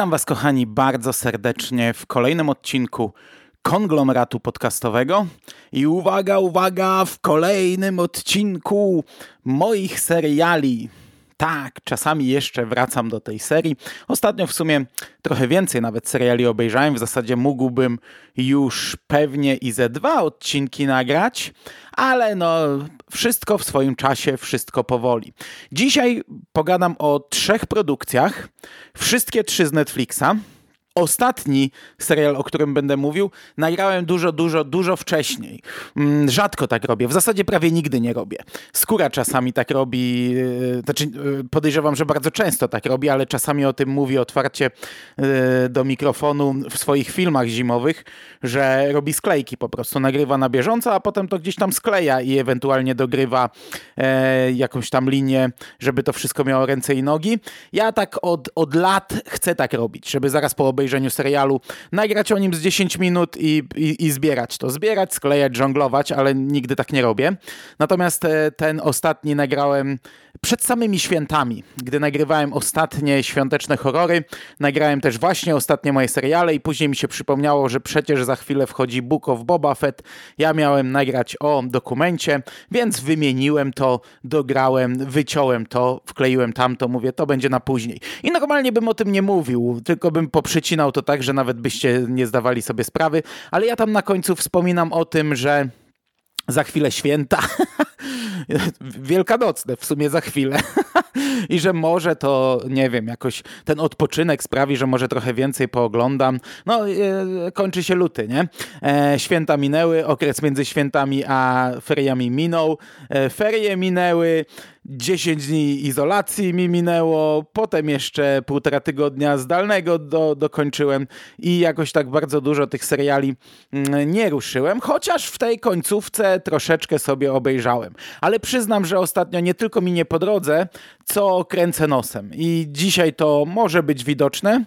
Witam Was, kochani, bardzo serdecznie w kolejnym odcinku konglomeratu podcastowego. I uwaga, uwaga, w kolejnym odcinku moich seriali. Tak, czasami jeszcze wracam do tej serii. Ostatnio w sumie trochę więcej nawet seriali obejrzałem. W zasadzie mógłbym już pewnie i ze dwa odcinki nagrać, ale no wszystko w swoim czasie, wszystko powoli. Dzisiaj pogadam o trzech produkcjach, wszystkie trzy z Netflixa. Ostatni serial, o którym będę mówił, nagrałem dużo, dużo, dużo wcześniej. Mm, rzadko tak robię, w zasadzie prawie nigdy nie robię. Skóra czasami tak robi, e, znaczy e, podejrzewam, że bardzo często tak robi, ale czasami o tym mówi otwarcie e, do mikrofonu w swoich filmach zimowych, że robi sklejki po prostu, nagrywa na bieżąco, a potem to gdzieś tam skleja i ewentualnie dogrywa jakąś tam linię, żeby to wszystko miało ręce i nogi. Ja tak od, od lat chcę tak robić, żeby zaraz po obejrzeniu serialu, nagrać o nim z 10 minut i, i, i zbierać to. Zbierać, sklejać, żonglować, ale nigdy tak nie robię. Natomiast e, ten ostatni nagrałem przed samymi świętami, gdy nagrywałem ostatnie świąteczne horrory. Nagrałem też właśnie ostatnie moje seriale i później mi się przypomniało, że przecież za chwilę wchodzi Book of Boba Fett. Ja miałem nagrać o dokumencie, więc wymieniłem to, dograłem, wyciąłem to, wkleiłem tamto, mówię, to będzie na później. I normalnie bym o tym nie mówił, tylko bym poprzycinał wycinał to tak, że nawet byście nie zdawali sobie sprawy, ale ja tam na końcu wspominam o tym, że za chwilę święta. Wielkanocne w sumie za chwilę. I że może to, nie wiem, jakoś ten odpoczynek sprawi, że może trochę więcej pooglądam. No, e, kończy się luty, nie? E, święta minęły, okres między świętami a feriami minął. E, ferie minęły, 10 dni izolacji mi minęło, potem jeszcze półtora tygodnia zdalnego do, dokończyłem i jakoś tak bardzo dużo tych seriali mm, nie ruszyłem, chociaż w tej końcówce troszeczkę sobie obejrzałem. Ale przyznam, że ostatnio nie tylko mi nie po drodze, co kręcę nosem. I dzisiaj to może być widoczne,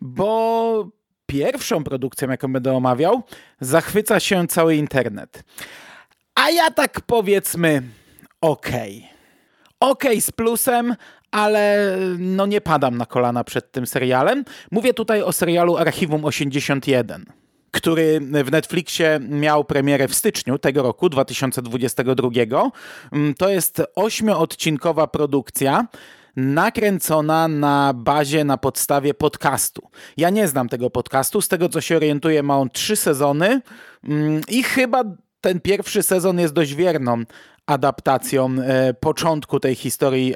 bo pierwszą produkcją, jaką będę omawiał, zachwyca się cały internet. A ja tak powiedzmy, okej. Okay ok z plusem, ale no nie padam na kolana przed tym serialem. Mówię tutaj o serialu Archiwum 81 który w Netflixie miał premierę w styczniu tego roku, 2022. Mm, to jest ośmioodcinkowa produkcja, nakręcona na bazie, na podstawie podcastu. Ja nie znam tego podcastu, z tego co się orientuję ma on trzy sezony mm, i chyba ten pierwszy sezon jest dość wierną adaptacją e, początku tej historii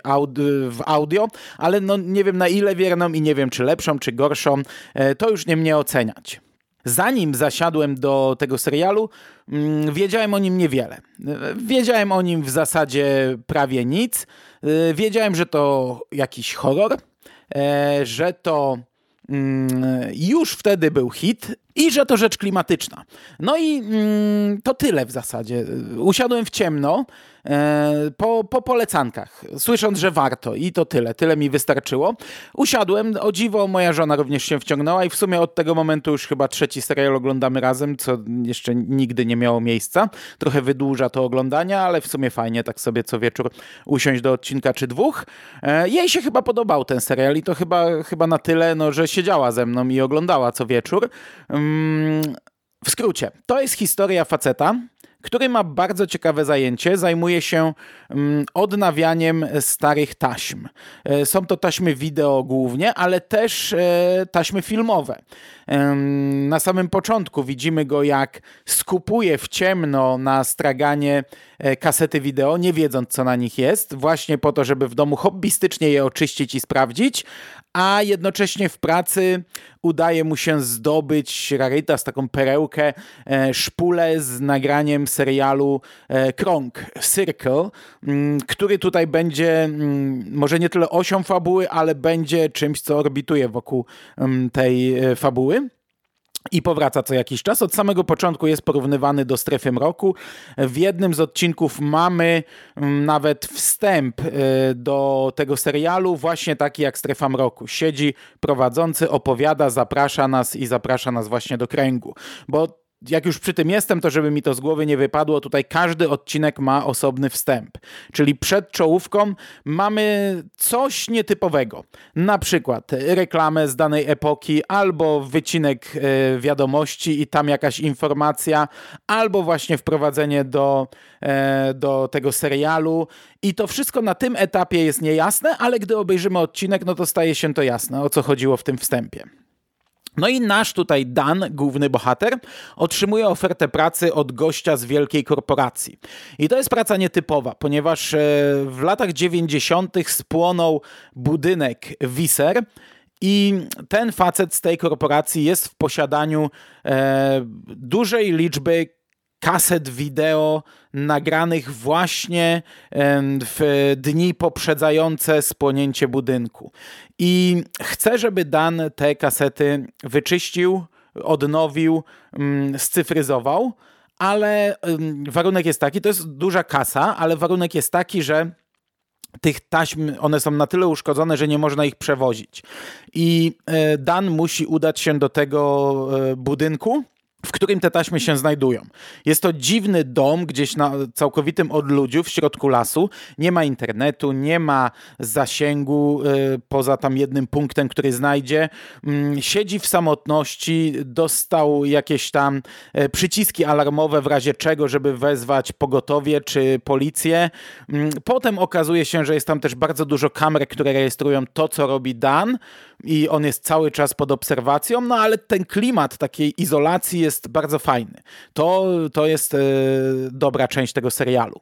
w audio, ale no nie wiem na ile wierną i nie wiem czy lepszą, czy gorszą, e, to już nie mnie oceniać. Zanim zasiadłem do tego serialu, mm, wiedziałem o nim niewiele. Wiedziałem o nim w zasadzie prawie nic. E, wiedziałem, że to jakiś horror, że to już wtedy był hit i że to rzecz klimatyczna. No i mm, to tyle w zasadzie. Usiadłem w ciemno po, po polecankach, słysząc, że warto i to tyle. Tyle mi wystarczyło. Usiadłem, o dziwo moja żona również się wciągnęła i w sumie od tego momentu już chyba trzeci serial oglądamy razem, co jeszcze nigdy nie miało miejsca. Trochę wydłuża to oglądania, ale w sumie fajnie tak sobie co wieczór usiąść do odcinka czy dwóch. E, jej się chyba podobał ten serial i to chyba, chyba na tyle, no, że siedziała ze mną i oglądała co wieczór. W skrócie, to jest historia faceta, który ma bardzo ciekawe zajęcie. Zajmuje się odnawianiem starych taśm. E, są to taśmy wideo głównie, ale też e, taśmy filmowe. Na samym początku widzimy go, jak skupuje w ciemno na straganie e, kasety wideo, nie wiedząc, co na nich jest, właśnie po to, żeby w domu hobbystycznie je oczyścić i sprawdzić, a jednocześnie w pracy udaje mu się zdobyć rarytas, taką perełkę, e, szpulę z nagraniem serialu e, Krąg, Circle, mm, który tutaj będzie mm, może nie tyle osią fabuły, ale będzie czymś, co orbituje wokół mm, tej fabuły i powraca co jakiś czas. Od samego początku jest porównywany do strefy mroku. W jednym z odcinków mamy mm, nawet wstęp y, do tego serialu, właśnie taki jak strefa mroku. Siedzi prowadzący, opowiada, zaprasza nas i zaprasza nas właśnie do kręgu. Bo jak już przy tym jestem, to żeby mi to z głowy nie wypadło, tutaj każdy odcinek ma osobny wstęp. Czyli przed czołówką mamy coś nietypowego. Na przykład reklamę z danej epoki, albo wycinek e, wiadomości i tam jakaś informacja, albo właśnie wprowadzenie do, e, do tego serialu. I to wszystko na tym etapie jest niejasne, ale gdy obejrzymy odcinek, no to staje się to jasne, o co chodziło w tym wstępie. No i nasz tutaj Dan, główny bohater, otrzymuje ofertę pracy od gościa z wielkiej korporacji. I to jest praca nietypowa, ponieważ e, w latach 90. spłonął budynek Wiser. I ten facet z tej korporacji jest w posiadaniu e, dużej liczby kaset wideo nagranych właśnie w dni poprzedzające spłonięcie budynku. I chcę, żeby Dan te kasety wyczyścił, odnowił, mm, scyfryzował, ale warunek jest taki, to jest duża kasa, ale warunek jest taki, że tych taśm, one są na tyle uszkodzone, że nie można ich przewozić. I e, Dan musi udać się do tego e, budynku, w którym te taśmy się znajdują. Jest to dziwny dom gdzieś na całkowitym odludziu w środku lasu. Nie ma internetu, nie ma zasięgu y, poza tam jednym punktem, który znajdzie. Y, siedzi w samotności, dostał jakieś tam y, przyciski alarmowe w razie czego, żeby wezwać pogotowie czy policję. Mm, potem okazuje się, że jest tam też bardzo dużo kamer, które rejestrują to, co robi Dan i on jest cały czas pod obserwacją, no ale ten klimat takiej izolacji jest bardzo fajny. To, to jest e, dobra część tego serialu.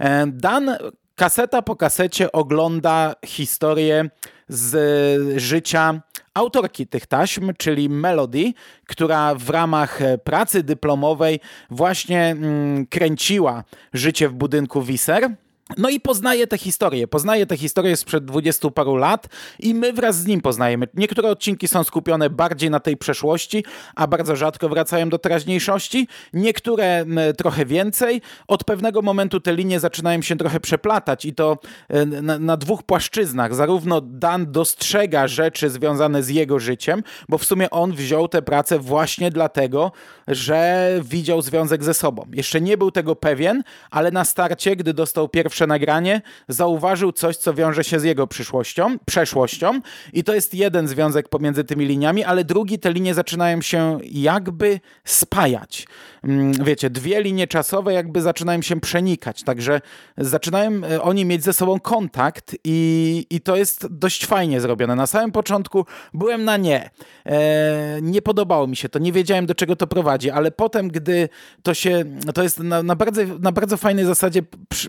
E, Dan kaseta po kasecie ogląda historię z życia autorki tych taśm, czyli Melody, która w ramach pracy dyplomowej właśnie mm, kręciła życie w budynku Wiser no i poznaje tę historię. Poznaje tę historię sprzed dwudziestu paru lat i my wraz z nim poznajemy. Niektóre odcinki są skupione bardziej na tej przeszłości, a bardzo rzadko wracają do teraźniejszości. Niektóre trochę więcej. Od pewnego momentu te linie zaczynają się trochę przeplatać i to e, na, na dwóch płaszczyznach. Zarówno Dan dostrzega rzeczy związane z jego życiem, bo w sumie on wziął tę pracę właśnie dlatego, że widział związek ze sobą. Jeszcze nie był tego pewien, ale na starcie, gdy dostał pierwszy pierwsze nagranie, zauważył coś, co wiąże się z jego przyszłością, przeszłością i to jest jeden związek pomiędzy tymi liniami, ale drugi, te linie zaczynają się jakby spajać. Mm, wiecie, dwie linie czasowe jakby zaczynają się przenikać, także zaczynają e, oni mieć ze sobą kontakt i, i to jest dość fajnie zrobione. Na samym początku byłem na nie. E, nie podobało mi się to, nie wiedziałem do czego to prowadzi, ale potem, gdy to się, to jest na, na bardzo, na bardzo fajnej zasadzie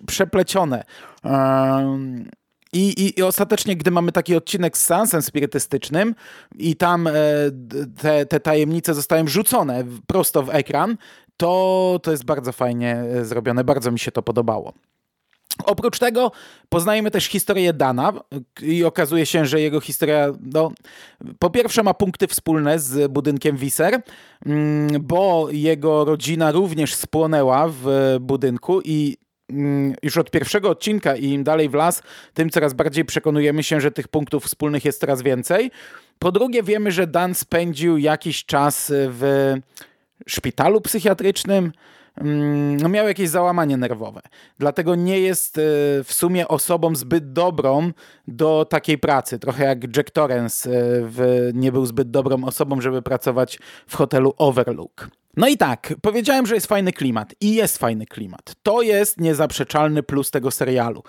przeplecione i, i, I, ostatecznie, gdy mamy taki odcinek z seansem spirytystycznym i tam e, te, te tajemnice zostają wrzucone prosto w ekran, to, to jest bardzo fajnie e, zrobione, bardzo mi się to podobało. Oprócz tego poznajemy też historię Dana i okazuje się, że jego historia, no, po pierwsze ma punkty wspólne z budynkiem Wiser, mm, bo jego rodzina również spłonęła w budynku i już od pierwszego odcinka i im dalej w las, tym coraz bardziej przekonujemy się, że tych punktów wspólnych jest coraz więcej. Po drugie, wiemy, że Dan spędził jakiś czas w szpitalu psychiatrycznym. Mm, no miał jakieś załamanie nerwowe. Dlatego nie jest e, w sumie osobą zbyt dobrą do takiej pracy. Trochę jak Jack Torrance e, w, nie był zbyt dobrą osobą, żeby pracować w hotelu Overlook. No i tak, powiedziałem, że jest fajny klimat i jest fajny klimat. To jest niezaprzeczalny plus tego serialu.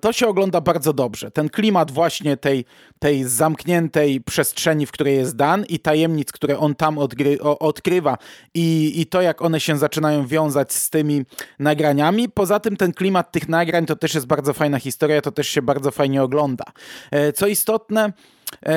To się ogląda bardzo dobrze. Ten klimat właśnie tej, tej zamkniętej przestrzeni, w której jest Dan i tajemnic, które on tam odgry, odkrywa i, i to, jak one się zaczynają wiązać z tymi nagraniami. Poza tym ten klimat tych nagrań to też jest bardzo fajna historia, to też się bardzo fajnie ogląda. E, co istotne,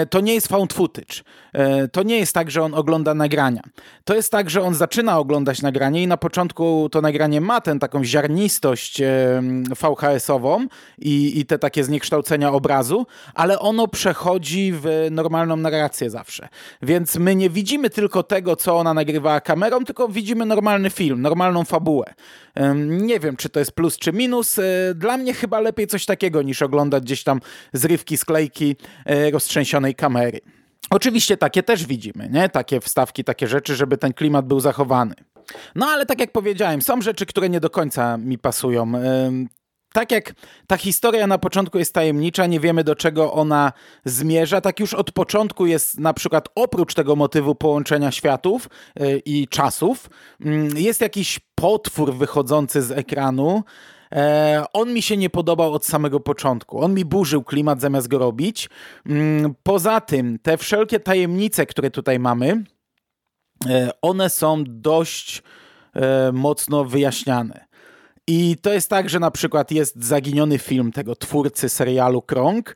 to nie jest found footage. E, to nie jest tak, że on ogląda nagrania. To jest tak, że on zaczyna oglądać nagranie i na początku to nagranie ma tę taką ziarnistość e, VHS-ową i, i te takie zniekształcenia obrazu, ale ono przechodzi w normalną narrację zawsze. Więc my nie widzimy tylko tego, co ona nagrywała kamerą, tylko widzimy normalny film, normalną fabułę. Nie wiem, czy to jest plus czy minus. Dla mnie chyba lepiej coś takiego niż oglądać gdzieś tam zrywki, sklejki roztrzęsione przeniesionej kamery. Oczywiście takie też widzimy, nie? Takie wstawki, takie rzeczy, żeby ten klimat był zachowany. No ale tak jak powiedziałem, są rzeczy, które nie do końca mi pasują tak jak ta historia na początku jest tajemnicza, nie wiemy do czego ona zmierza, tak już od początku jest na przykład oprócz tego motywu połączenia światów yy, i czasów, jest jakiś potwór wychodzący z ekranu. E, on mi się nie podobał od samego początku. On mi burzył klimat zamiast go robić. Mm, poza tym, te wszelkie tajemnice, które tutaj mamy, e, one są dość e, mocno wyjaśniane. I to jest tak, że na przykład jest zaginiony film tego twórcy serialu Krąg,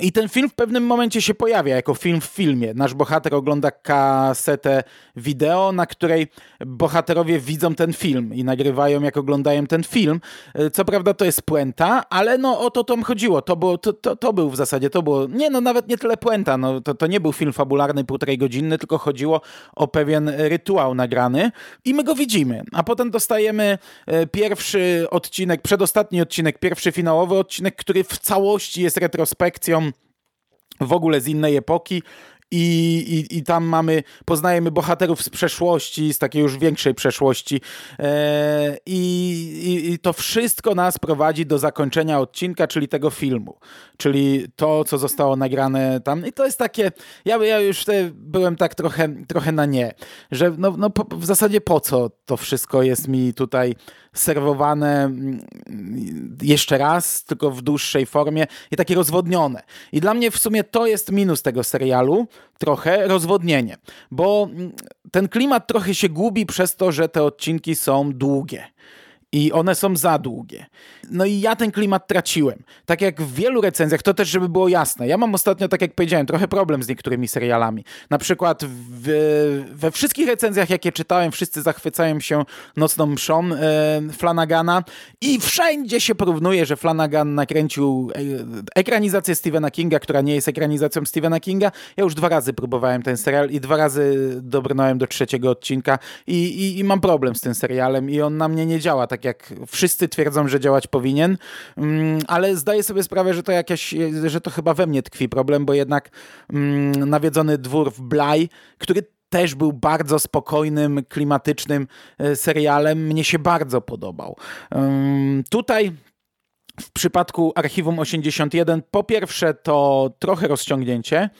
i ten film w pewnym momencie się pojawia jako film w filmie. Nasz bohater ogląda kasetę wideo, na której bohaterowie widzą ten film i nagrywają, jak oglądają ten film. Co prawda to jest puenta, ale no o to tam chodziło. To, było, to, to, to był w zasadzie, to było, nie no nawet nie tyle puenta, no, to, to nie był film fabularny półtorej godzinny, tylko chodziło o pewien rytuał nagrany i my go widzimy. A potem dostajemy e, pierwszy odcinek, przedostatni odcinek, pierwszy finałowy odcinek, który w całości jest retrospektywny kolekcją w ogóle z innej epoki i, i, I tam mamy, poznajemy bohaterów z przeszłości, z takiej już większej przeszłości. E, i, i, to wszystko nas prowadzi do zakończenia odcinka, czyli tego filmu. Czyli to, co zostało nagrane tam. I to jest takie. Ja, ja już byłem tak trochę, trochę na nie, że no, no po, w zasadzie po co to wszystko jest mi tutaj serwowane mm, jeszcze raz, tylko w dłuższej formie i takie rozwodnione. I dla mnie w sumie to jest minus tego serialu, trochę rozwodnienie, bo mm, ten klimat trochę się gubi przez to, że te odcinki są długie i one są za długie. No i ja ten klimat traciłem. Tak jak w wielu recenzjach, to też żeby było jasne. Ja mam ostatnio, tak jak powiedziałem, trochę problem z niektórymi serialami. Na przykład w, we wszystkich recenzjach, jakie czytałem, wszyscy zachwycają się Nocną Mszą e, Flanagana i wszędzie się porównuje, że Flanagan nakręcił e, ekranizację Stephena Kinga, która nie jest ekranizacją Stephena Kinga. Ja już dwa razy próbowałem ten serial i dwa razy dobrnąłem do trzeciego odcinka i, i, i mam problem z tym serialem i on na mnie nie działa tak jak wszyscy twierdzą, że działać powinien, mm, ale zdaję sobie sprawę, że to jakieś, że to chyba we mnie tkwi problem, bo jednak mm, nawiedzony dwór w Blaj, który też był bardzo spokojnym, klimatycznym e, serialem, mnie się bardzo podobał. Tutaj w przypadku Archiwum 81, po pierwsze to trochę rozciągnięcie,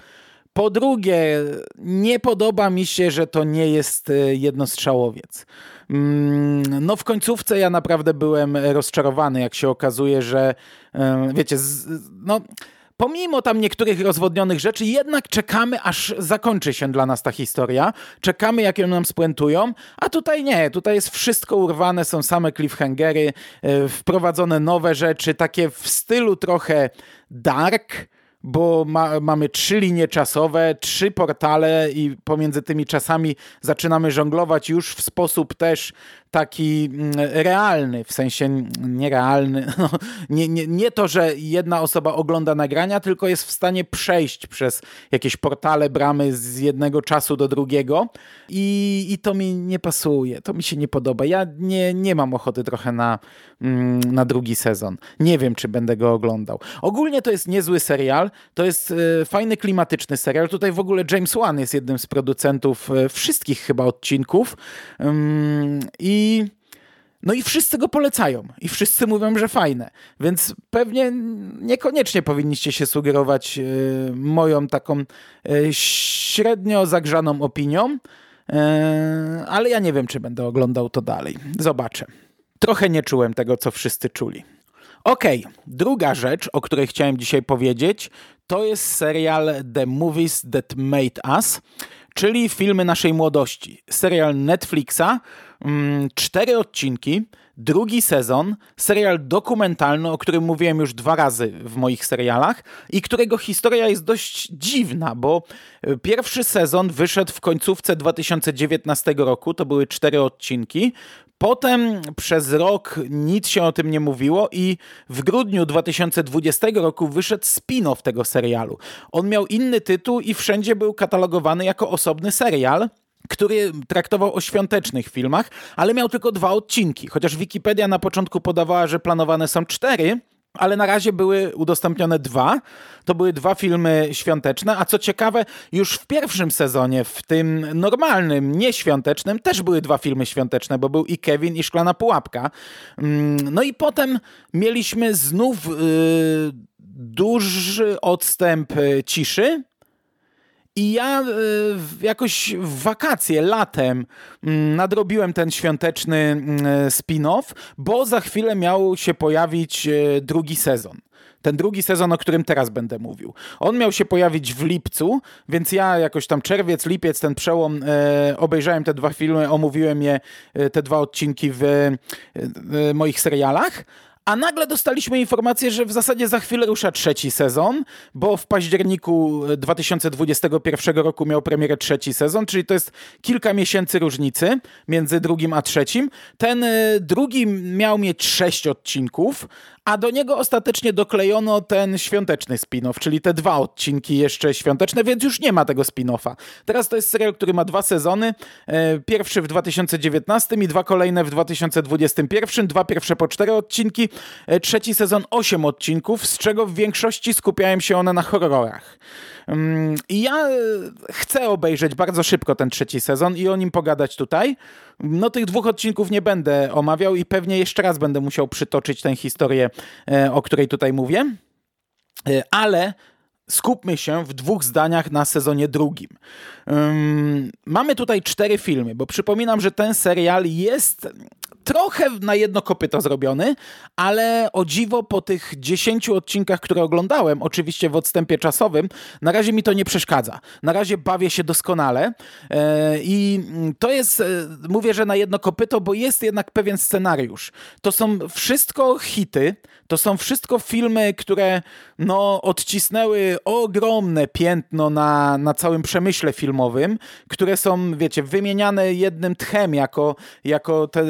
po drugie, nie podoba mi się, że to nie jest e, jednostrzałowiec. Mm, no w końcówce ja naprawdę byłem rozczarowany, jak się okazuje, że wiecie, no pomimo tam niektórych rozwodnionych rzeczy, jednak czekamy, aż zakończy się dla nas ta historia. Czekamy, jak ją nam spuentują, a tutaj nie. Tutaj jest wszystko urwane, są same cliffhangery, e, wprowadzone nowe rzeczy, takie w stylu trochę dark, bo ma, mamy trzy linie czasowe, trzy portale i pomiędzy tymi czasami zaczynamy żonglować już w sposób też taki mm, realny, w sensie nierealny. No, nie, nie, nie to, że jedna osoba ogląda nagrania, tylko jest w stanie przejść przez jakieś portale, bramy z jednego czasu do drugiego i, i to mi nie pasuje, to mi się nie podoba. Ja nie, nie mam ochoty trochę na, mm, na drugi sezon. Nie wiem, czy będę go oglądał. Ogólnie to jest niezły serial, to jest e, fajny, klimatyczny serial. Tutaj w ogóle James Wan jest jednym z producentów e, wszystkich chyba odcinków i no i wszyscy go polecają i wszyscy mówią, że fajne. Więc pewnie niekoniecznie powinniście się sugerować y, moją taką y, średnio zagrzaną opinią, y, ale ja nie wiem, czy będę oglądał to dalej. Zobaczę. Trochę nie czułem tego, co wszyscy czuli. Okej, okay. druga rzecz, o której chciałem dzisiaj powiedzieć, to jest serial The Movies That Made Us, czyli filmy naszej młodości. Serial Netflixa, cztery odcinki, drugi sezon, serial dokumentalny, o którym mówiłem już dwa razy w moich serialach i którego historia jest dość dziwna, bo e, pierwszy sezon wyszedł w końcówce 2019 roku, to były cztery odcinki. Potem przez rok nic się o tym nie mówiło i w grudniu 2020 roku wyszedł spin-off tego serialu. On miał inny tytuł i wszędzie był katalogowany jako osobny serial który traktował o świątecznych filmach, ale miał tylko dwa odcinki. Chociaż Wikipedia na początku podawała, że planowane są cztery, ale na razie były udostępnione dwa. To były dwa filmy świąteczne, a co ciekawe, już w pierwszym sezonie, w tym normalnym, nieświątecznym, też były dwa filmy świąteczne, bo był i Kevin, i Szklana Pułapka. Mm, no i potem mieliśmy znów yy, duży odstęp y, ciszy, i ja y, jakoś w wakacje, latem mm, nadrobiłem ten świąteczny mm, spin-off, bo za chwilę miał się pojawić y, drugi sezon. Ten drugi sezon, o którym teraz będę mówił. On miał się pojawić w lipcu, więc ja jakoś tam czerwiec, lipiec, ten przełom, e, obejrzałem te dwa filmy, omówiłem je, e, te dwa odcinki w e, moich serialach, a nagle dostaliśmy informację, że w zasadzie za chwilę rusza trzeci sezon, bo w październiku 2021 roku miał premierę trzeci sezon, czyli to jest kilka miesięcy różnicy między drugim a trzecim. Ten e, drugi miał mieć sześć odcinków, a do niego ostatecznie doklejono ten świąteczny spin-off, czyli te dwa odcinki jeszcze świąteczne, więc już nie ma tego spin-offa. Teraz to jest serial, który ma dwa sezony, e, pierwszy w 2019 i dwa kolejne w 2021, dwa pierwsze po cztery odcinki, e, trzeci sezon osiem odcinków, z czego w większości skupiają się one na horrorach. I ja e, chcę obejrzeć bardzo szybko ten trzeci sezon i o nim pogadać tutaj. No tych dwóch odcinków nie będę omawiał i pewnie jeszcze raz będę musiał przytoczyć tę historię, e, o której tutaj mówię. E, ale skupmy się w dwóch zdaniach na sezonie drugim. Mamy tutaj cztery filmy, bo przypominam, że ten serial jest trochę na jedno kopyto zrobiony, ale o dziwo po tych dziesięciu odcinkach, które oglądałem, oczywiście w odstępie czasowym, na razie mi to nie przeszkadza. Na razie bawię się doskonale e, i to jest, e, mówię, że na jedno kopyto, bo jest jednak pewien scenariusz. To są wszystko hity, to są wszystko filmy, które no, odcisnęły ogromne piętno na, na całym przemyśle filmowym, które są, wiecie, wymieniane jednym tchem jako, jako te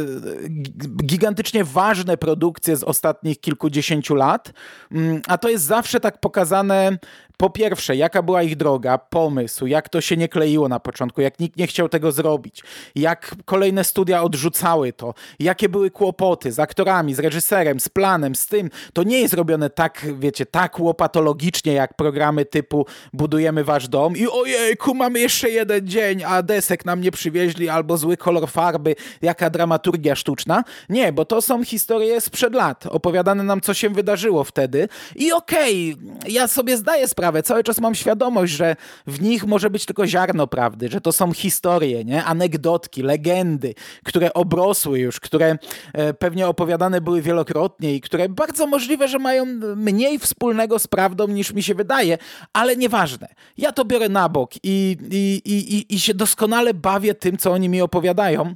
gigantycznie ważne produkcje z ostatnich kilkudziesięciu lat, mm, a to jest zawsze tak pokazane po pierwsze, jaka była ich droga, pomysł, jak to się nie kleiło na początku, jak nikt nie chciał tego zrobić, jak kolejne studia odrzucały to, jakie były kłopoty z aktorami, z reżyserem, z planem, z tym. To nie jest robione tak, wiecie, tak łopatologicznie, jak programy typu budujemy wasz dom i ojejku, mamy jeszcze jeden dzień, a desek nam nie przywieźli, albo zły kolor farby, jaka dramaturgia sztuczna. Nie, bo to są historie sprzed lat, opowiadane nam, co się wydarzyło wtedy i okej, okay, ja sobie zdaję sprawę, sprawę. Cały czas mam świadomość, że w nich może być tylko ziarno prawdy, że to są historie, nie? anegdotki, legendy, które obrosły już, które e, pewnie opowiadane były wielokrotnie i które bardzo możliwe, że mają mniej wspólnego z prawdą niż mi się wydaje, ale nieważne. Ja to biorę na bok i, i, i, i się doskonale bawię tym, co oni mi opowiadają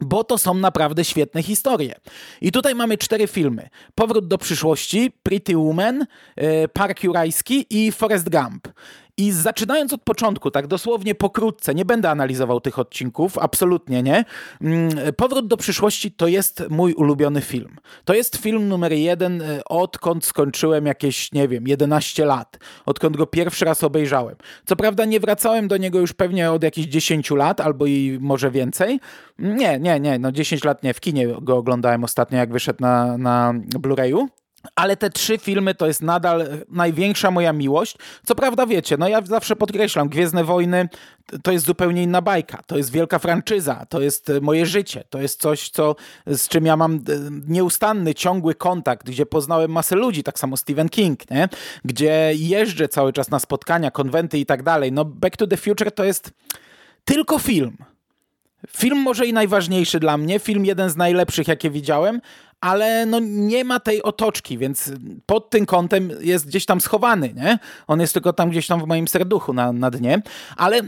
bo to są naprawdę świetne historie. I tutaj mamy cztery filmy. Powrót do przyszłości, Pretty Woman, e, Park Jurajski i Forest Gump. I zaczynając od początku, tak dosłownie pokrótce, nie będę analizował tych odcinków, absolutnie nie. Mm, Powrót do przyszłości to jest mój ulubiony film. To jest film numer jeden, e, odkąd skończyłem jakieś, nie wiem, 11 lat. Odkąd go pierwszy raz obejrzałem. Co prawda nie wracałem do niego już pewnie od jakichś 10 lat, albo i może więcej. Nie, nie, nie, no 10 lat nie. W kinie go oglądałem ostatnio, jak wyszedł na, na Blu-rayu. Ale te trzy filmy to jest nadal największa moja miłość. Co prawda wiecie, no ja zawsze podkreślam, Gwiezdne Wojny to jest zupełnie inna bajka. To jest wielka franczyza, to jest e, moje życie, to jest coś, co, z czym ja mam e, nieustanny, ciągły kontakt, gdzie poznałem masę ludzi, tak samo Stephen King, nie? gdzie jeżdżę cały czas na spotkania, konwenty i tak dalej. No Back to the Future to jest tylko film. Film może i najważniejszy dla mnie, film jeden z najlepszych, jakie widziałem, ale no nie ma tej otoczki, więc pod tym kątem jest gdzieś tam schowany, nie? On jest tylko tam gdzieś tam w moim serduchu na, na dnie, ale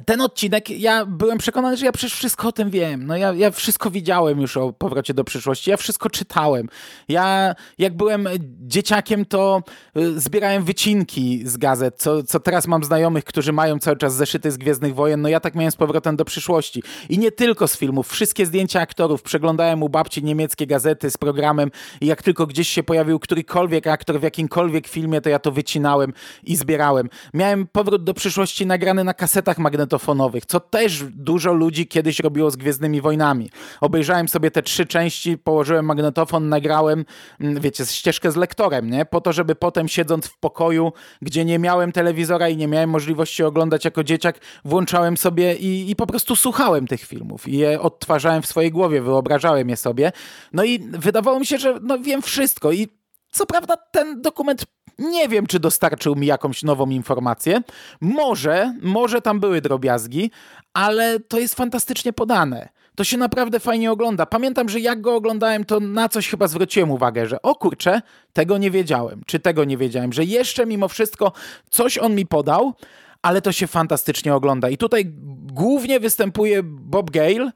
ten odcinek, ja byłem przekonany, że ja przecież wszystko o tym wiem. No ja, ja wszystko widziałem już o powrocie do przyszłości, ja wszystko czytałem. Ja jak byłem dzieciakiem, to y, zbierałem wycinki z gazet, co, co teraz mam znajomych, którzy mają cały czas zeszyty z Gwiezdnych Wojen, no ja tak miałem z powrotem do przyszłości. I nie tylko z filmów, wszystkie zdjęcia aktorów, przeglądałem u babci niemieckie gazety z programem i jak tylko gdzieś się pojawił którykolwiek aktor w jakimkolwiek filmie, to ja to wycinałem i zbierałem. Miałem powrót do przyszłości nagrany na kasetach magnetycznych, magnetofonowych, co też dużo ludzi kiedyś robiło z Gwiezdnymi Wojnami. Obejrzałem sobie te trzy części, położyłem magnetofon, nagrałem, mm, wiecie, ścieżkę z lektorem, nie? Po to, żeby potem siedząc w pokoju, gdzie nie miałem telewizora i nie miałem możliwości oglądać jako dzieciak, włączałem sobie i, i po prostu słuchałem tych filmów i je odtwarzałem w swojej głowie, wyobrażałem je sobie. No i wydawało mi się, że no, wiem wszystko i co prawda ten dokument nie wiem, czy dostarczył mi jakąś nową informację. Może, może tam były drobiazgi, ale to jest fantastycznie podane. To się naprawdę fajnie ogląda. Pamiętam, że jak go oglądałem, to na coś chyba zwróciłem uwagę, że o kurczę, tego nie wiedziałem, czy tego nie wiedziałem, że jeszcze mimo wszystko coś on mi podał, ale to się fantastycznie ogląda. I tutaj głównie występuje Bob Gale,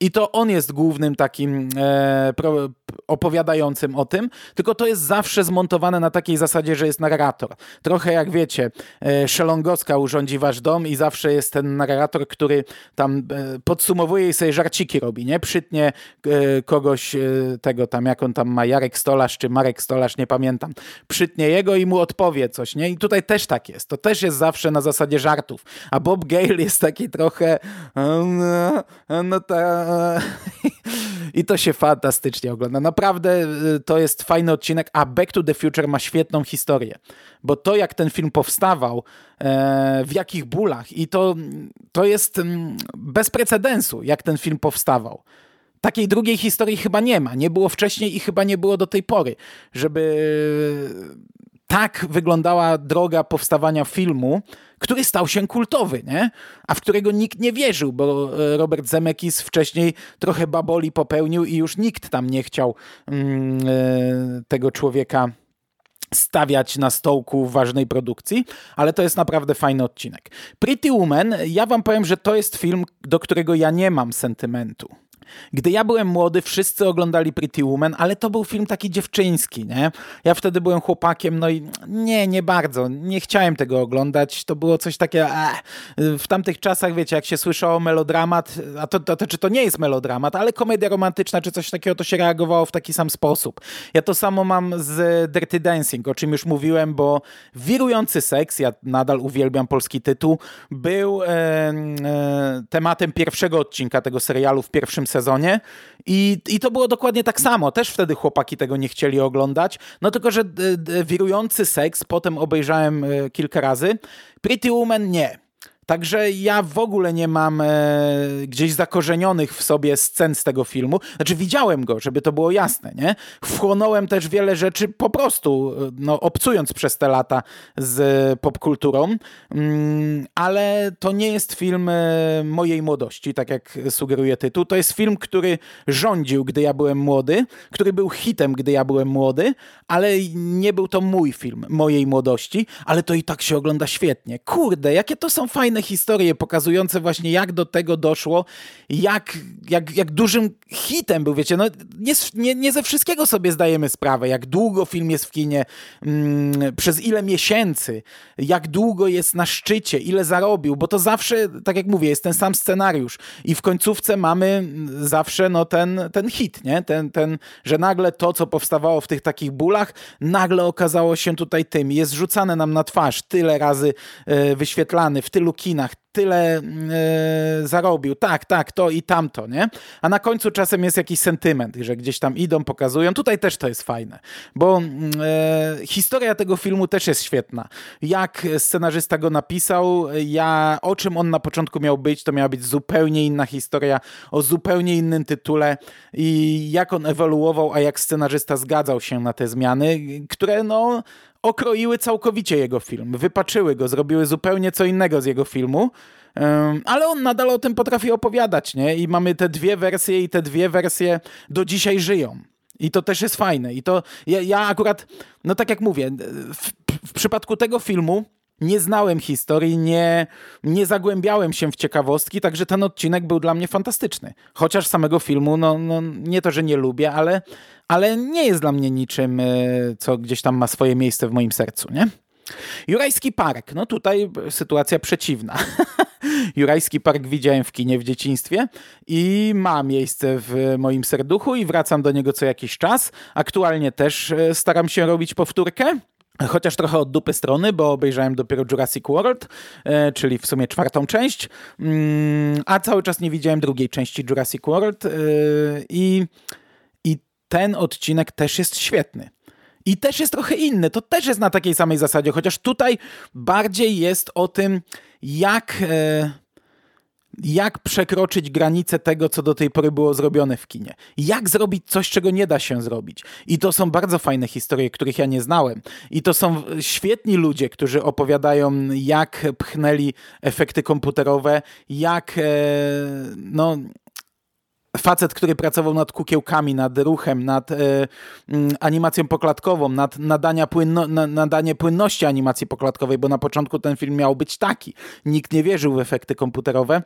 i to on jest głównym takim e, pro, opowiadającym o tym, tylko to jest zawsze zmontowane na takiej zasadzie, że jest narrator. Trochę jak wiecie, e, Szelongoska urządzi wasz dom i zawsze jest ten narrator, który tam e, podsumowuje i sobie żarciki robi, nie? Przytnie e, kogoś tego tam, jak on tam ma, Jarek Stolarz czy Marek Stolarz, nie pamiętam. Przytnie jego i mu odpowie coś, nie? I tutaj też tak jest. To też jest zawsze na zasadzie żartów. A Bob Gale jest taki trochę no, no ta i to się fantastycznie ogląda. Naprawdę y, to jest fajny odcinek, a Back to the Future ma świetną historię, bo to jak ten film powstawał, e, w jakich bólach i to, to jest mm, bez precedensu, jak ten film powstawał. Takiej drugiej historii chyba nie ma. Nie było wcześniej i chyba nie było do tej pory, żeby tak wyglądała droga powstawania filmu, który stał się kultowy, nie? a w którego nikt nie wierzył, bo e, Robert Zemeckis wcześniej trochę baboli popełnił i już nikt tam nie chciał mm, e, tego człowieka stawiać na stołku ważnej produkcji, ale to jest naprawdę fajny odcinek. Pretty Woman, ja wam powiem, że to jest film, do którego ja nie mam sentymentu. Gdy ja byłem młody, wszyscy oglądali Pretty Woman, ale to był film taki dziewczyński, nie? Ja wtedy byłem chłopakiem, no i nie, nie bardzo. Nie chciałem tego oglądać. To było coś takiego, eh. w tamtych czasach, wiecie, jak się słyszało melodramat, a to, to, to, czy to nie jest melodramat, ale komedia romantyczna, czy coś takiego, to się reagowało w taki sam sposób. Ja to samo mam z Dirty Dancing, o czym już mówiłem, bo wirujący seks, ja nadal uwielbiam polski tytuł, był e, e, tematem pierwszego odcinka tego serialu w pierwszym i, i to było dokładnie tak samo. Też wtedy chłopaki tego nie chcieli oglądać, no tylko, że wirujący seks potem obejrzałem e, kilka razy. Pretty Woman nie. Także ja w ogóle nie mam e, gdzieś zakorzenionych w sobie scen z tego filmu. Znaczy widziałem go, żeby to było jasne, nie? Wchłonąłem też wiele rzeczy po prostu, e, no, obcując przez te lata z popkulturą, mm, ale to nie jest film e, mojej młodości, tak jak sugeruje tytuł. To jest film, który rządził, gdy ja byłem młody, który był hitem, gdy ja byłem młody, ale nie był to mój film mojej młodości, ale to i tak się ogląda świetnie. Kurde, jakie to są fajne fajne historie pokazujące właśnie jak do tego doszło, jak, jak, jak dużym hitem był, wiecie, no nie, nie, nie ze wszystkiego sobie zdajemy sprawę, jak długo film jest w kinie, mm, przez ile miesięcy, jak długo jest na szczycie, ile zarobił, bo to zawsze, tak jak mówię, jest ten sam scenariusz i w końcówce mamy zawsze no, ten, ten hit, nie? Ten, ten, że nagle to, co powstawało w tych takich bólach, nagle okazało się tutaj tym, jest rzucane nam na twarz, tyle razy e, wyświetlany, w tylu kinach, tyle yy, zarobił, tak, tak, to i tamto, nie? A na końcu czasem jest jakiś sentyment, że gdzieś tam idą, pokazują. Tutaj też to jest fajne, bo yy, historia tego filmu też jest świetna. Jak scenarzysta go napisał, ja, o czym on na początku miał być, to miała być zupełnie inna historia, o zupełnie innym tytule i jak on ewoluował, a jak scenarzysta zgadzał się na te zmiany, które no okroiły całkowicie jego film, wypaczyły go, zrobiły zupełnie co innego z jego filmu. ale on nadal o tym potrafi opowiadać, nie? I mamy te dwie wersje i te dwie wersje do dzisiaj żyją. I to też jest fajne. I to ja, ja akurat, no tak jak mówię, w, w przypadku tego filmu nie znałem historii, nie, nie zagłębiałem się w ciekawostki, także ten odcinek był dla mnie fantastyczny. Chociaż samego filmu, no, no nie to, że nie lubię, ale, ale nie jest dla mnie niczym, e, co gdzieś tam ma swoje miejsce w moim sercu, nie? Jurajski Park, no tutaj sytuacja przeciwna. Jurajski Park widziałem w kinie w dzieciństwie i ma miejsce w moim serduchu i wracam do niego co jakiś czas. Aktualnie też e, staram się robić powtórkę Chociaż trochę od dupy strony, bo obejrzałem dopiero Jurassic World, e, czyli w sumie czwartą część, mm, a cały czas nie widziałem drugiej części Jurassic World e, i, i ten odcinek też jest świetny. I też jest trochę inny, to też jest na takiej samej zasadzie, chociaż tutaj bardziej jest o tym, jak... Jak przekroczyć granicę tego, co do tej pory było zrobione w kinie. Jak zrobić coś, czego nie da się zrobić. I to są bardzo fajne historie, których ja nie znałem. I to są świetni ludzie, którzy opowiadają, jak pchnęli efekty komputerowe, jak e, no, facet, który pracował nad kukiełkami, nad ruchem, nad e, mm, animacją poklatkową, nad nadania płynno, na, nadanie płynności animacji poklatkowej, bo na początku ten film miał być taki. Nikt nie wierzył w efekty komputerowe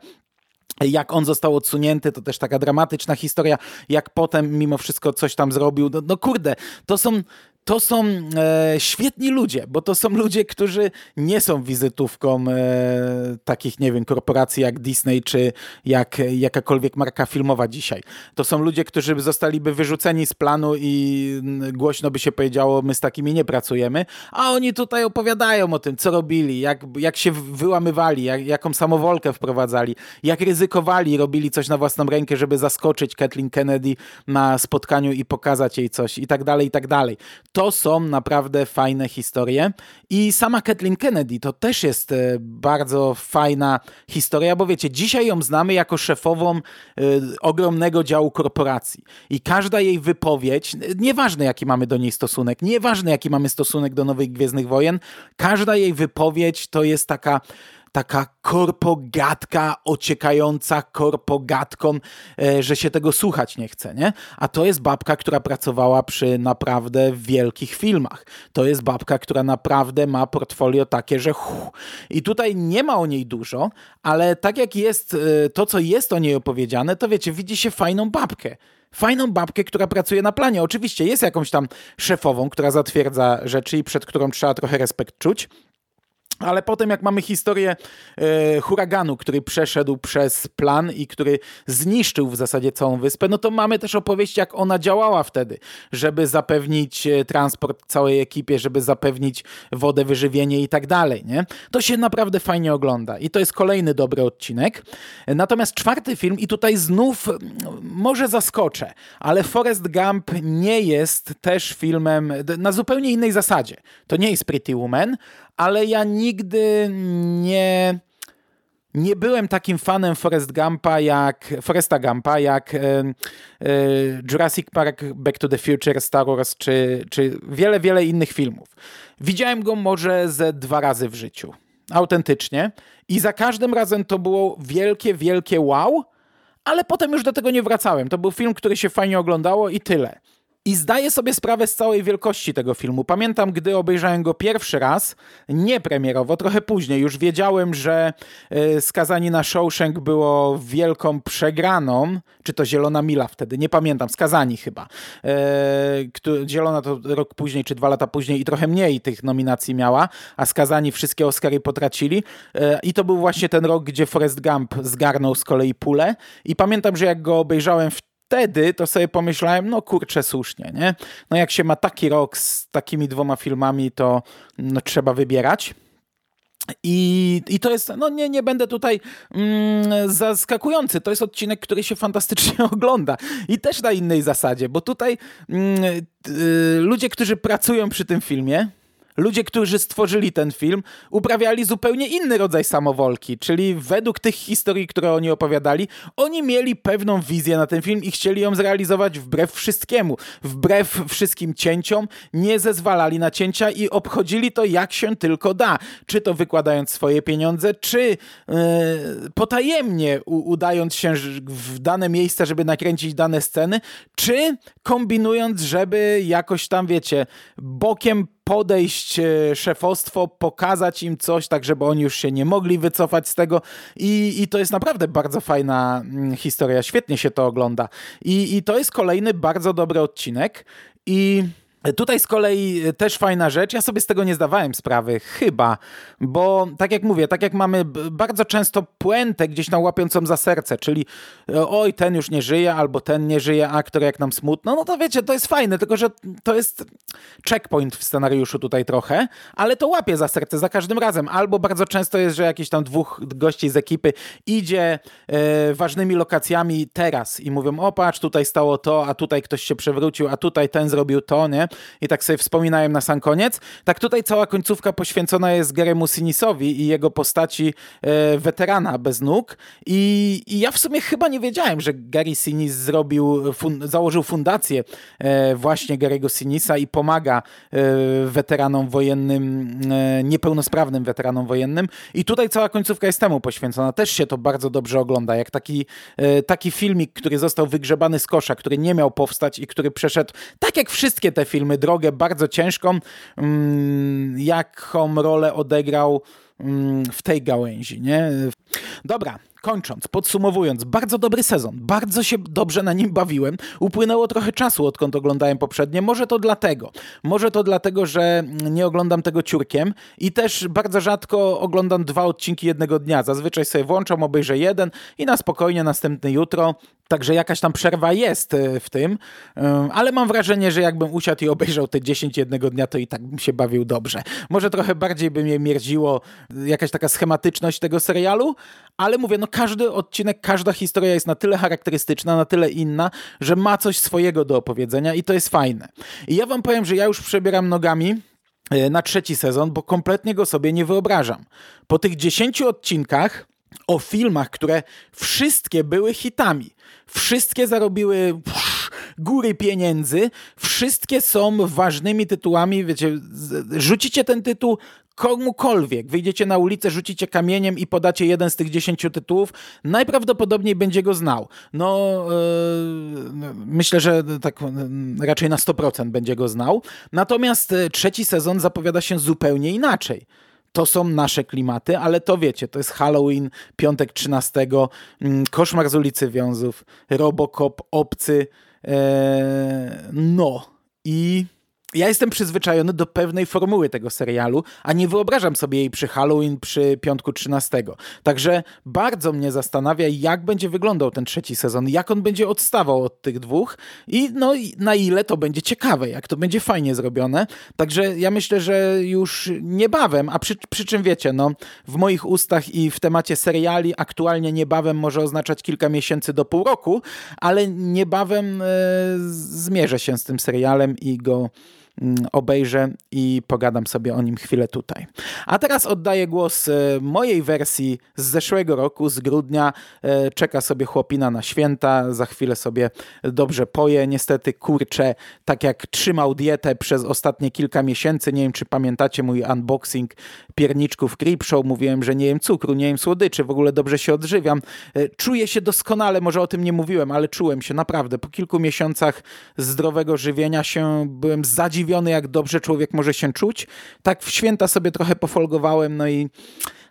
jak on został odsunięty, to też taka dramatyczna historia, jak potem mimo wszystko coś tam zrobił. No, no kurde, to są to są e, świetni ludzie, bo to są ludzie, którzy nie są wizytówką e, takich, nie wiem, korporacji jak Disney czy jak jakakolwiek marka filmowa dzisiaj. To są ludzie, którzy zostaliby wyrzuceni z planu i głośno by się powiedziało, my z takimi nie pracujemy, a oni tutaj opowiadają o tym, co robili, jak, jak się wyłamywali, jak, jaką samowolkę wprowadzali, jak ryzykowali, robili coś na własną rękę, żeby zaskoczyć Kathleen Kennedy na spotkaniu i pokazać jej coś i tak dalej, i tak dalej to są naprawdę fajne historie. I sama Kathleen Kennedy to też jest e, bardzo fajna historia, bo wiecie, dzisiaj ją znamy jako szefową y, ogromnego działu korporacji. I każda jej wypowiedź, nieważne jaki mamy do niej stosunek, nieważne jaki mamy stosunek do Nowych Gwiezdnych Wojen, każda jej wypowiedź to jest taka taka korpogatka ociekająca korpogatką, e, że się tego słuchać nie chce, nie? A to jest babka, która pracowała przy naprawdę wielkich filmach. To jest babka, która naprawdę ma portfolio takie, że hu. I tutaj nie ma o niej dużo, ale tak jak jest e, to, co jest o niej opowiedziane, to wiecie, widzi się fajną babkę fajną babkę, która pracuje na planie. Oczywiście jest jakąś tam szefową, która zatwierdza rzeczy i przed którą trzeba trochę respekt czuć, ale potem, jak mamy historię e, huraganu, który przeszedł przez plan i który zniszczył w zasadzie całą wyspę, no to mamy też opowieść, jak ona działała wtedy, żeby zapewnić e, transport całej ekipie, żeby zapewnić wodę, wyżywienie i tak dalej. Nie? To się naprawdę fajnie ogląda i to jest kolejny dobry odcinek. Natomiast czwarty film, i tutaj znów może zaskoczę, ale Forrest Gump nie jest też filmem na zupełnie innej zasadzie. To nie jest Pretty Woman, ale ja nigdy nie nie byłem takim fanem Forest Gumpa jak Foresta Gumpa jak e, e, Jurassic Park, Back to the Future, Star Wars czy, czy wiele, wiele innych filmów. Widziałem go może ze dwa razy w życiu. Autentycznie. I za każdym razem to było wielkie, wielkie wow, ale potem już do tego nie wracałem. To był film, który się fajnie oglądało i tyle. I zdaję sobie sprawę z całej wielkości tego filmu. Pamiętam, gdy obejrzałem go pierwszy raz, nie premierowo, trochę później, już wiedziałem, że y, Skazani na Shawshank było wielką przegraną, czy to Zielona Mila wtedy, nie pamiętam, Skazani chyba. Y, Zielona to rok później, czy dwa lata później i trochę mniej tych nominacji miała, a Skazani wszystkie Oscary potracili. Y, I to był właśnie ten rok, gdzie Forrest Gump zgarnął z kolei pulę. I pamiętam, że jak go obejrzałem w wtedy to sobie pomyślałem, no kurczę, słusznie, nie? No jak się ma taki rok z takimi dwoma filmami, to no, trzeba wybierać. I, I to jest, no nie, nie będę tutaj mm, zaskakujący, to jest odcinek, który się fantastycznie ogląda i też na innej zasadzie, bo tutaj mm, y, ludzie, którzy pracują przy tym filmie, ludzie, którzy stworzyli ten film, uprawiali zupełnie inny rodzaj samowolki, czyli według tych historii, które oni opowiadali, oni mieli pewną wizję na ten film i chcieli ją zrealizować wbrew wszystkiemu, wbrew wszystkim cięciom, nie zezwalali na cięcia i obchodzili to jak się tylko da. Czy to wykładając swoje pieniądze, czy yy, potajemnie udając się w dane miejsca, żeby nakręcić dane sceny, czy kombinując, żeby jakoś tam, wiecie, bokiem podejść e, szefostwo, pokazać im coś, tak żeby oni już się nie mogli wycofać z tego. I, i to jest naprawdę bardzo fajna mm, historia, świetnie się to ogląda. I, i to jest kolejny bardzo dobry odcinek. I Tutaj z kolei też fajna rzecz, ja sobie z tego nie zdawałem sprawy, chyba, bo tak jak mówię, tak jak mamy bardzo często puentę gdzieś tam łapiącą za serce, czyli e, oj, ten już nie żyje, albo ten nie żyje, aktor, jak nam smutno, no to wiecie, to jest fajne, tylko że to jest checkpoint w scenariuszu tutaj trochę, ale to łapie za serce za każdym razem, albo bardzo często jest, że jakiś tam dwóch gości z ekipy idzie e, ważnymi lokacjami teraz i mówią, o patrz, tutaj stało to, a tutaj ktoś się przewrócił, a tutaj ten zrobił to, nie? I tak sobie wspominałem na sam koniec. Tak tutaj cała końcówka poświęcona jest Garemu Sinisowi i jego postaci e, weterana bez nóg I, i, ja w sumie chyba nie wiedziałem, że Gary Sinis zrobił, fun założył fundację e, właśnie Garego Sinisa i pomaga e, weteranom wojennym, e, niepełnosprawnym weteranom wojennym i tutaj cała końcówka jest temu poświęcona. Też się to bardzo dobrze ogląda, jak taki, e, taki filmik, który został wygrzebany z kosza, który nie miał powstać i który przeszedł, tak jak wszystkie te filmy, drogę bardzo ciężką, mm, jaką rolę odegrał mm, w tej gałęzi. Nie? Dobra, kończąc, podsumowując, bardzo dobry sezon, bardzo się dobrze na nim bawiłem. Upłynęło trochę czasu, odkąd oglądałem poprzednie. Może to dlatego. Może to dlatego, że nie oglądam tego ciurkiem i też bardzo rzadko oglądam dwa odcinki jednego dnia. Zazwyczaj sobie włączam, obejrzę jeden i na spokojnie następne jutro. Także jakaś tam przerwa jest e, w tym, e, ale mam wrażenie, że jakbym usiadł i obejrzał te 10 jednego dnia, to i tak bym się bawił dobrze. Może trochę bardziej by mnie mierdziło jakaś taka schematyczność tego serialu, ale mówię, no każdy odcinek, każda historia jest na tyle charakterystyczna, na tyle inna, że ma coś swojego do opowiedzenia i to jest fajne. I ja wam powiem, że ja już przebieram nogami e, na trzeci sezon, bo kompletnie go sobie nie wyobrażam. Po tych 10 odcinkach o filmach, które wszystkie były hitami, wszystkie zarobiły góry pieniędzy, wszystkie są ważnymi tytułami, wiecie, rzucicie ten tytuł komukolwiek, wyjdziecie na ulicę, rzucicie kamieniem i podacie jeden z tych dziesięciu tytułów, najprawdopodobniej będzie go znał. No, yy, myślę, że tak yy, raczej na 100% będzie go znał. Natomiast yy, trzeci sezon zapowiada się zupełnie inaczej to są nasze klimaty, ale to wiecie, to jest Halloween, piątek 13, mm, koszmar z ulicy Wiązów, Robocop, Obcy, e, no i ja jestem przyzwyczajony do pewnej formuły tego serialu, a nie wyobrażam sobie jej przy Halloween, przy piątku 13. Także bardzo mnie zastanawia, jak będzie wyglądał ten trzeci sezon, jak on będzie odstawał od tych dwóch i no na ile to będzie ciekawe, jak to będzie fajnie zrobione. Także ja myślę, że już niebawem, a przy, przy czym wiecie, no w moich ustach i w temacie seriali aktualnie niebawem może oznaczać kilka miesięcy do pół roku, ale niebawem e, zmierzę się z tym serialem i go obejrzę i pogadam sobie o nim chwilę tutaj. A teraz oddaję głos e, mojej wersji z zeszłego roku, z grudnia. E, czeka sobie chłopina na święta, za chwilę sobie dobrze poje. Niestety kurczę, tak jak trzymał dietę przez ostatnie kilka miesięcy, nie wiem czy pamiętacie mój unboxing pierniczków Creepshow, mówiłem, że nie jem cukru, nie jem słodyczy, w ogóle dobrze się odżywiam. E, czuję się doskonale, może o tym nie mówiłem, ale czułem się naprawdę. Po kilku miesiącach zdrowego żywienia się byłem zadziwiony zdziwiony, jak dobrze człowiek może się czuć. Tak w święta sobie trochę pofolgowałem, no i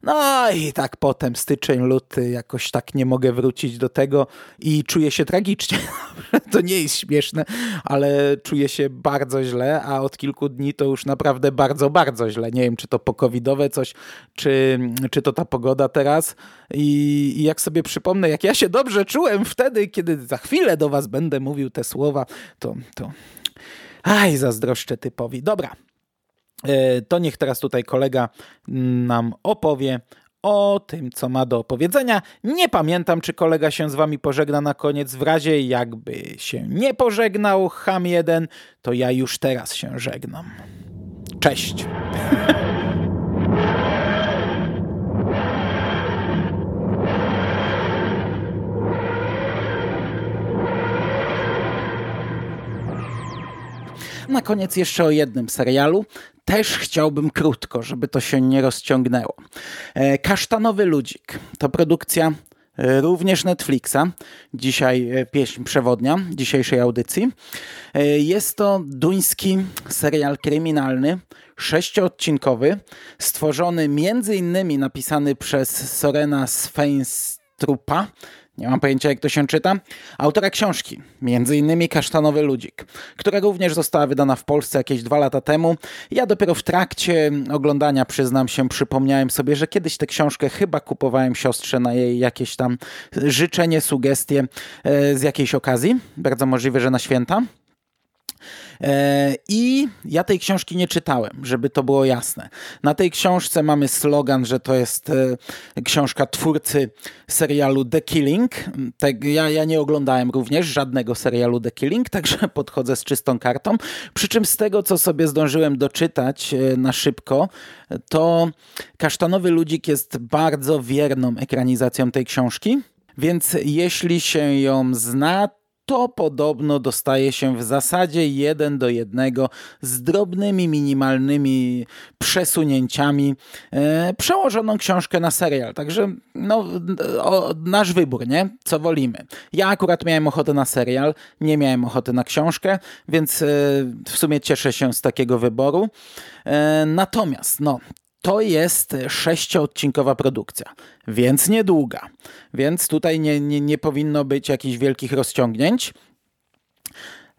no i tak potem styczeń, luty, jakoś tak nie mogę wrócić do tego i czuję się tragicznie. to nie jest śmieszne, ale czuję się bardzo źle, a od kilku dni to już naprawdę bardzo, bardzo źle. Nie wiem, czy to pokowidowe coś, czy, czy to ta pogoda teraz. I, I jak sobie przypomnę, jak ja się dobrze czułem wtedy, kiedy za chwilę do was będę mówił te słowa, to, to Aj, zazdroszczę typowi. Dobra, e, to niech teraz tutaj kolega nam opowie o tym, co ma do opowiedzenia. Nie pamiętam, czy kolega się z wami pożegna na koniec. W razie jakby się nie pożegnał, ham jeden, to ja już teraz się żegnam. Cześć. Na koniec jeszcze o jednym serialu. Też chciałbym krótko, żeby to się nie rozciągnęło. E, Kasztanowy Ludzik to produkcja e, również Netflixa. Dzisiaj e, pieśń przewodnia dzisiejszej audycji. Jest to duński serial kryminalny, sześcioodcinkowy, stworzony między innymi napisany przez Sorena Sveinstrupa, Nie mam pojęcia, jak to się czyta. Autora książki, między innymi Kasztanowy Ludzik, która również została wydana w Polsce jakieś dwa lata temu. Ja dopiero w trakcie oglądania, przyznam się, przypomniałem sobie, że kiedyś tę książkę chyba kupowałem siostrze na jej jakieś tam życzenie, sugestie e, z jakiejś okazji. Bardzo możliwe, że na święta. E, I ja tej książki nie czytałem, żeby to było jasne. Na tej książce mamy slogan, że to jest e, książka twórcy serialu The Killing. Ja, ja nie oglądałem również żadnego serialu The Killing, także podchodzę z czystą kartą. Przy czym z tego, co sobie zdążyłem doczytać e, na szybko, to Kasztanowy Ludzik jest bardzo wierną ekranizacją tej książki. Więc jeśli się ją zna, to podobno dostaje się w zasadzie jeden do jednego z drobnymi, minimalnymi przesunięciami e, przełożoną książkę na serial. Także no, o, nasz wybór, nie? Co wolimy. Ja akurat miałem ochotę na serial, nie miałem ochoty na książkę, więc e, w sumie cieszę się z takiego wyboru. E, natomiast, no, to jest sześcioodcinkowa produkcja, więc niedługa. Więc tutaj nie, nie, nie powinno być jakichś wielkich rozciągnięć.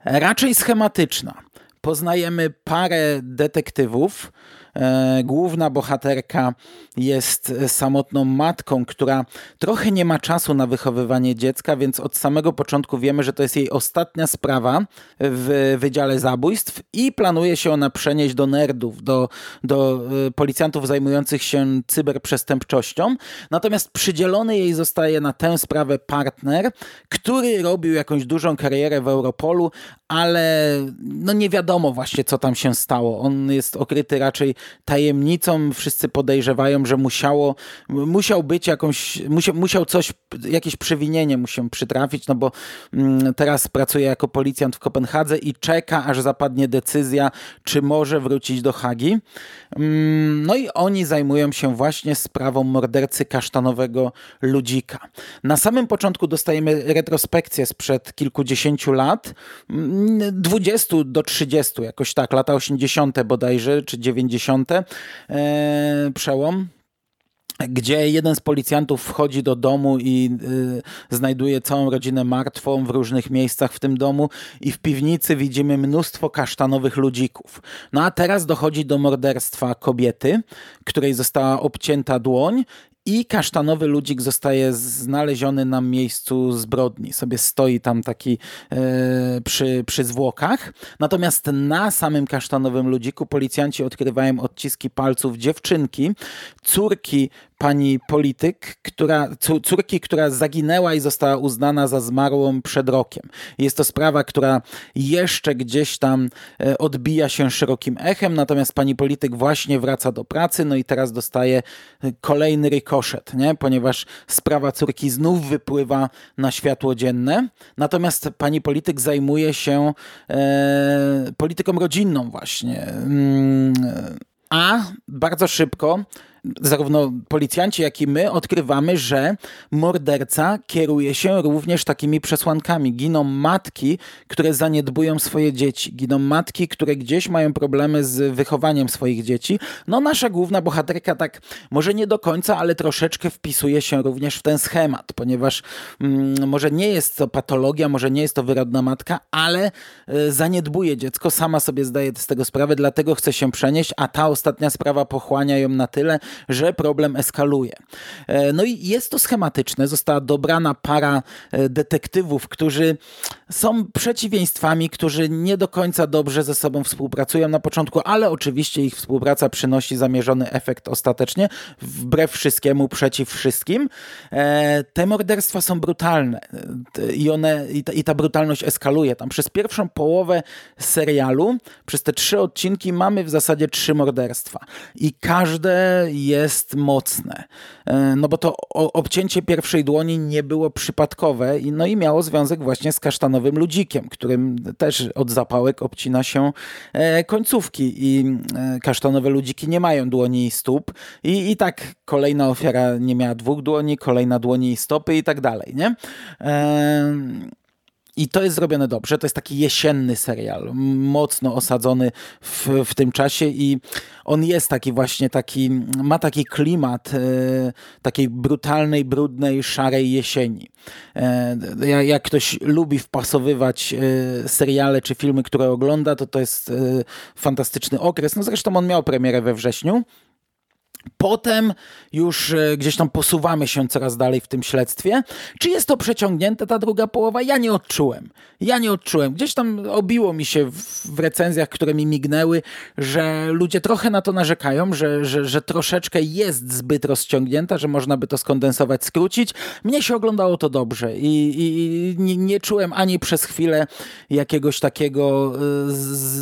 Raczej schematyczna. Poznajemy parę detektywów, główna bohaterka jest samotną matką, która trochę nie ma czasu na wychowywanie dziecka, więc od samego początku wiemy, że to jest jej ostatnia sprawa w Wydziale Zabójstw i planuje się ona przenieść do nerdów, do, do e, policjantów zajmujących się cyberprzestępczością. Natomiast przydzielony jej zostaje na tę sprawę partner, który robił jakąś dużą karierę w Europolu, ale no nie wiadomo właśnie, co tam się stało. On jest okryty raczej tajemnicą. Wszyscy podejrzewają, że musiało, musiał być jakąś, musiał, musiał coś, jakieś przewinienie mu się przytrafić, no bo mm, teraz pracuje jako policjant w Kopenhadze i czeka, aż zapadnie decyzja, czy może wrócić do Hagi. Mm, no i oni zajmują się właśnie sprawą mordercy kasztanowego ludzika. Na samym początku dostajemy retrospekcję sprzed kilkudziesięciu lat, 20 mm, do 30, jakoś tak, lata 80. bodajże, czy 90. E, przełom gdzie jeden z policjantów wchodzi do domu i y, znajduje całą rodzinę martwą w różnych miejscach w tym domu i w piwnicy widzimy mnóstwo kasztanowych ludzików. No a teraz dochodzi do morderstwa kobiety, której została obcięta dłoń i kasztanowy ludzik zostaje znaleziony na miejscu zbrodni. Sobie stoi tam taki e, przy, przy zwłokach. Natomiast na samym kasztanowym ludziku policjanci odkrywają odciski palców dziewczynki, córki pani polityk, która, córki, która zaginęła i została uznana za zmarłą przed rokiem. Jest to sprawa, która jeszcze gdzieś tam e, odbija się szerokim echem, natomiast pani polityk właśnie wraca do pracy, no i teraz dostaje e, kolejny rykoszet, nie? ponieważ sprawa córki znów wypływa na światło dzienne, natomiast pani polityk zajmuje się e, polityką rodzinną właśnie. Mm, a bardzo szybko zarówno policjanci, jak i my odkrywamy, że morderca kieruje się również takimi przesłankami. Giną matki, które zaniedbują swoje dzieci. Giną matki, które gdzieś mają problemy z wychowaniem swoich dzieci. No nasza główna bohaterka tak może nie do końca, ale troszeczkę wpisuje się również w ten schemat, ponieważ mm, może nie jest to patologia, może nie jest to wyrodna matka, ale y, zaniedbuje dziecko, sama sobie zdaje z tego sprawę, dlatego chce się przenieść, a ta ostatnia sprawa pochłania ją na tyle, że problem eskaluje. E, no i jest to schematyczne. Została dobrana para e, detektywów, którzy są przeciwieństwami, którzy nie do końca dobrze ze sobą współpracują na początku, ale oczywiście ich współpraca przynosi zamierzony efekt ostatecznie, wbrew wszystkiemu, przeciw wszystkim. E, te morderstwa są brutalne i, one, i ta, i ta brutalność eskaluje. Tam przez pierwszą połowę serialu, przez te trzy odcinki mamy w zasadzie trzy morderstwa i każde jest mocne. E, no bo to obcięcie pierwszej dłoni nie było przypadkowe no i miało związek właśnie z kasztanowym ludzikiem, którym też od zapałek obcina się e, końcówki i e, kasztanowe ludziki nie mają dłoni i stóp i, i tak kolejna ofiara nie miała dwóch dłoni, kolejna dłoni i stopy i tak dalej, nie? I to jest zrobione dobrze. To jest taki jesienny serial, mocno osadzony w, w tym czasie i on jest taki właśnie taki, ma taki klimat e, takiej brutalnej, brudnej, szarej jesieni. E, jak ktoś lubi wpasowywać e, seriale czy filmy, które ogląda, to to jest e, fantastyczny okres. No zresztą on miał premierę we wrześniu. Potem już e, gdzieś tam posuwamy się coraz dalej w tym śledztwie. Czy jest to przeciągnięte, ta druga połowa? Ja nie odczułem. Ja nie odczułem. Gdzieś tam obiło mi się w recenzjach, które mi mignęły, że ludzie trochę na to narzekają, że, że, że troszeczkę jest zbyt rozciągnięta, że można by to skondensować, skrócić. Mnie się oglądało to dobrze i, i nie, nie czułem ani przez chwilę jakiegoś takiego e,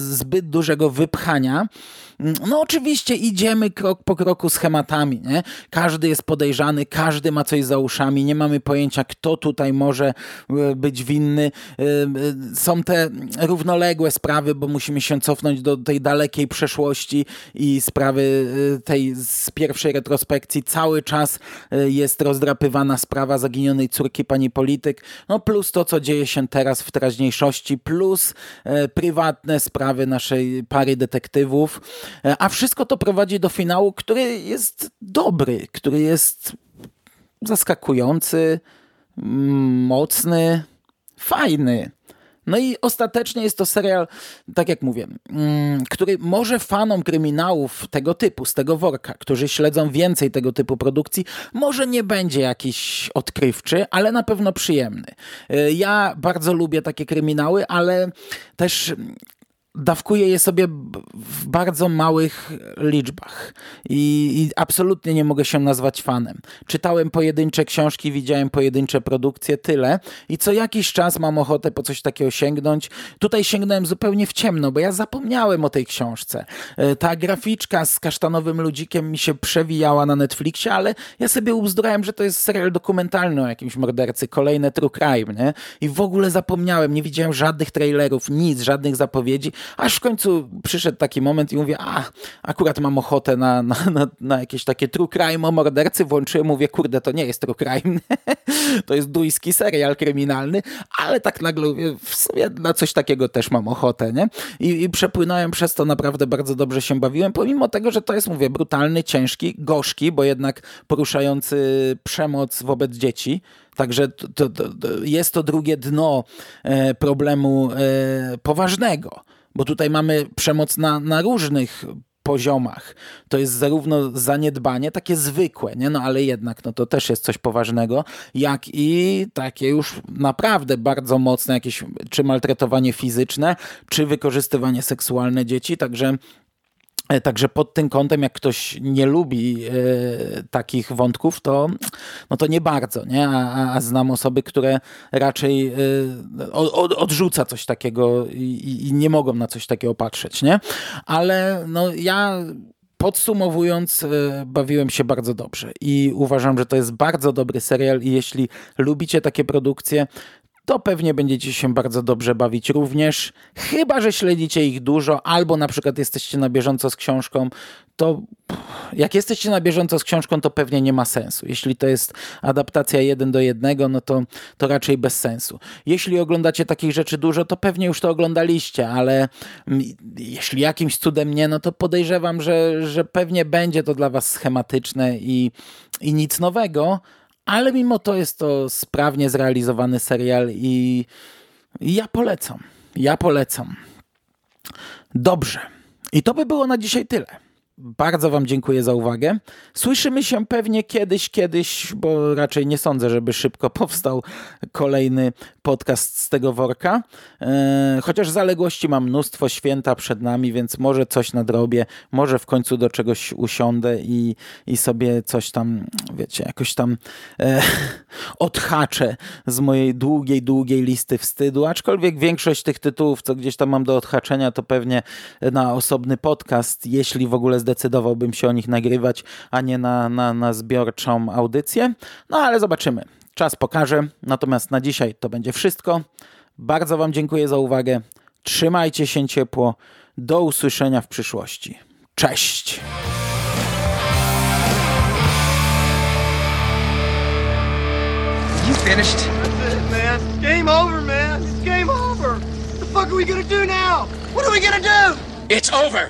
zbyt dużego wypchania. No oczywiście idziemy krok po kroku schematami, nie? Każdy jest podejrzany, każdy ma coś za uszami, nie mamy pojęcia, kto tutaj może e, być winny. E, e, są te równoległe sprawy, bo musimy się cofnąć do tej dalekiej przeszłości i sprawy tej z pierwszej retrospekcji. Cały czas jest rozdrapywana sprawa zaginionej córki pani polityk, no plus to, co dzieje się teraz w teraźniejszości, plus prywatne sprawy naszej pary detektywów. E, a wszystko to prowadzi do finału, który jest dobry, który jest zaskakujący, mocny, fajny. No i ostatecznie jest to serial, tak jak mówię, mm, który może fanom kryminałów tego typu, z tego worka, którzy śledzą więcej tego typu produkcji, może nie będzie jakiś odkrywczy, ale na pewno przyjemny. E, ja bardzo lubię takie kryminały, ale też dawkuję je sobie w bardzo małych liczbach I, I, absolutnie nie mogę się nazwać fanem. Czytałem pojedyncze książki, widziałem pojedyncze produkcje, tyle i co jakiś czas mam ochotę po coś takiego sięgnąć. Tutaj sięgnąłem zupełnie w ciemno, bo ja zapomniałem o tej książce. E, ta graficzka z kasztanowym ludzikiem mi się przewijała na Netflixie, ale ja sobie ubzdurałem, że to jest serial dokumentalny o jakimś mordercy, kolejne true crime, nie? I w ogóle zapomniałem, nie widziałem żadnych trailerów, nic, żadnych zapowiedzi, Aż w końcu przyszedł taki moment i mówię, a akurat mam ochotę na, na, na, na jakieś takie true crime o mordercy. Włączyłem, mówię, kurde, to nie jest true crime. to jest duński serial kryminalny, ale tak nagle mówię, w sumie na coś takiego też mam ochotę, nie? I, I przepłynąłem przez to, naprawdę bardzo dobrze się bawiłem, pomimo tego, że to jest, mówię, brutalny, ciężki, gorzki, bo jednak poruszający przemoc wobec dzieci. Także to, to, to jest to drugie dno e, problemu e, poważnego bo tutaj mamy przemoc na, na różnych poziomach. To jest zarówno zaniedbanie takie zwykłe, nie? No ale jednak no to też jest coś poważnego, jak i takie już naprawdę bardzo mocne jakieś czy maltretowanie fizyczne, czy wykorzystywanie seksualne dzieci, także także pod tym kątem, jak ktoś nie lubi e, takich wątków, to, no to nie bardzo, nie? A, a znam osoby, które raczej e, od, odrzuca coś takiego i, i, nie mogą na coś takiego patrzeć, nie? Ale no ja Podsumowując, e, bawiłem się bardzo dobrze i uważam, że to jest bardzo dobry serial i jeśli lubicie takie produkcje, to pewnie będziecie się bardzo dobrze bawić również. Chyba, że śledzicie ich dużo, albo na przykład jesteście na bieżąco z książką, to jak jesteście na bieżąco z książką, to pewnie nie ma sensu. Jeśli to jest adaptacja jeden do jednego, no to, to raczej bez sensu. Jeśli oglądacie takich rzeczy dużo, to pewnie już to oglądaliście, ale jeśli jakimś cudem nie, no to podejrzewam, że, że pewnie będzie to dla was schematyczne i, i nic nowego, ale mimo to jest to sprawnie zrealizowany serial i, ja polecam. Ja polecam. Dobrze. I to by było na dzisiaj tyle. Bardzo Wam dziękuję za uwagę. Słyszymy się pewnie kiedyś, kiedyś, bo raczej nie sądzę, żeby szybko powstał kolejny podcast z tego worka. E, chociaż zaległości mam mnóstwo, święta przed nami, więc może coś nadrobię, może w końcu do czegoś usiądę i, i sobie coś tam, wiecie, jakoś tam e, odhaczę z mojej długiej, długiej listy wstydu. Aczkolwiek większość tych tytułów, co gdzieś tam mam do odhaczenia, to pewnie na osobny podcast, jeśli w ogóle zdecydowałbym się o nich nagrywać, a nie na, na, na zbiorczą audycję. No ale zobaczymy. Czas pokaże. Natomiast na dzisiaj to będzie wszystko. Bardzo Wam dziękuję za uwagę. Trzymajcie się ciepło. Do usłyszenia w przyszłości. Cześć! You finished? That's it, man. Game over, man. It's game fuck are we gonna do now? What are we gonna do? It's over.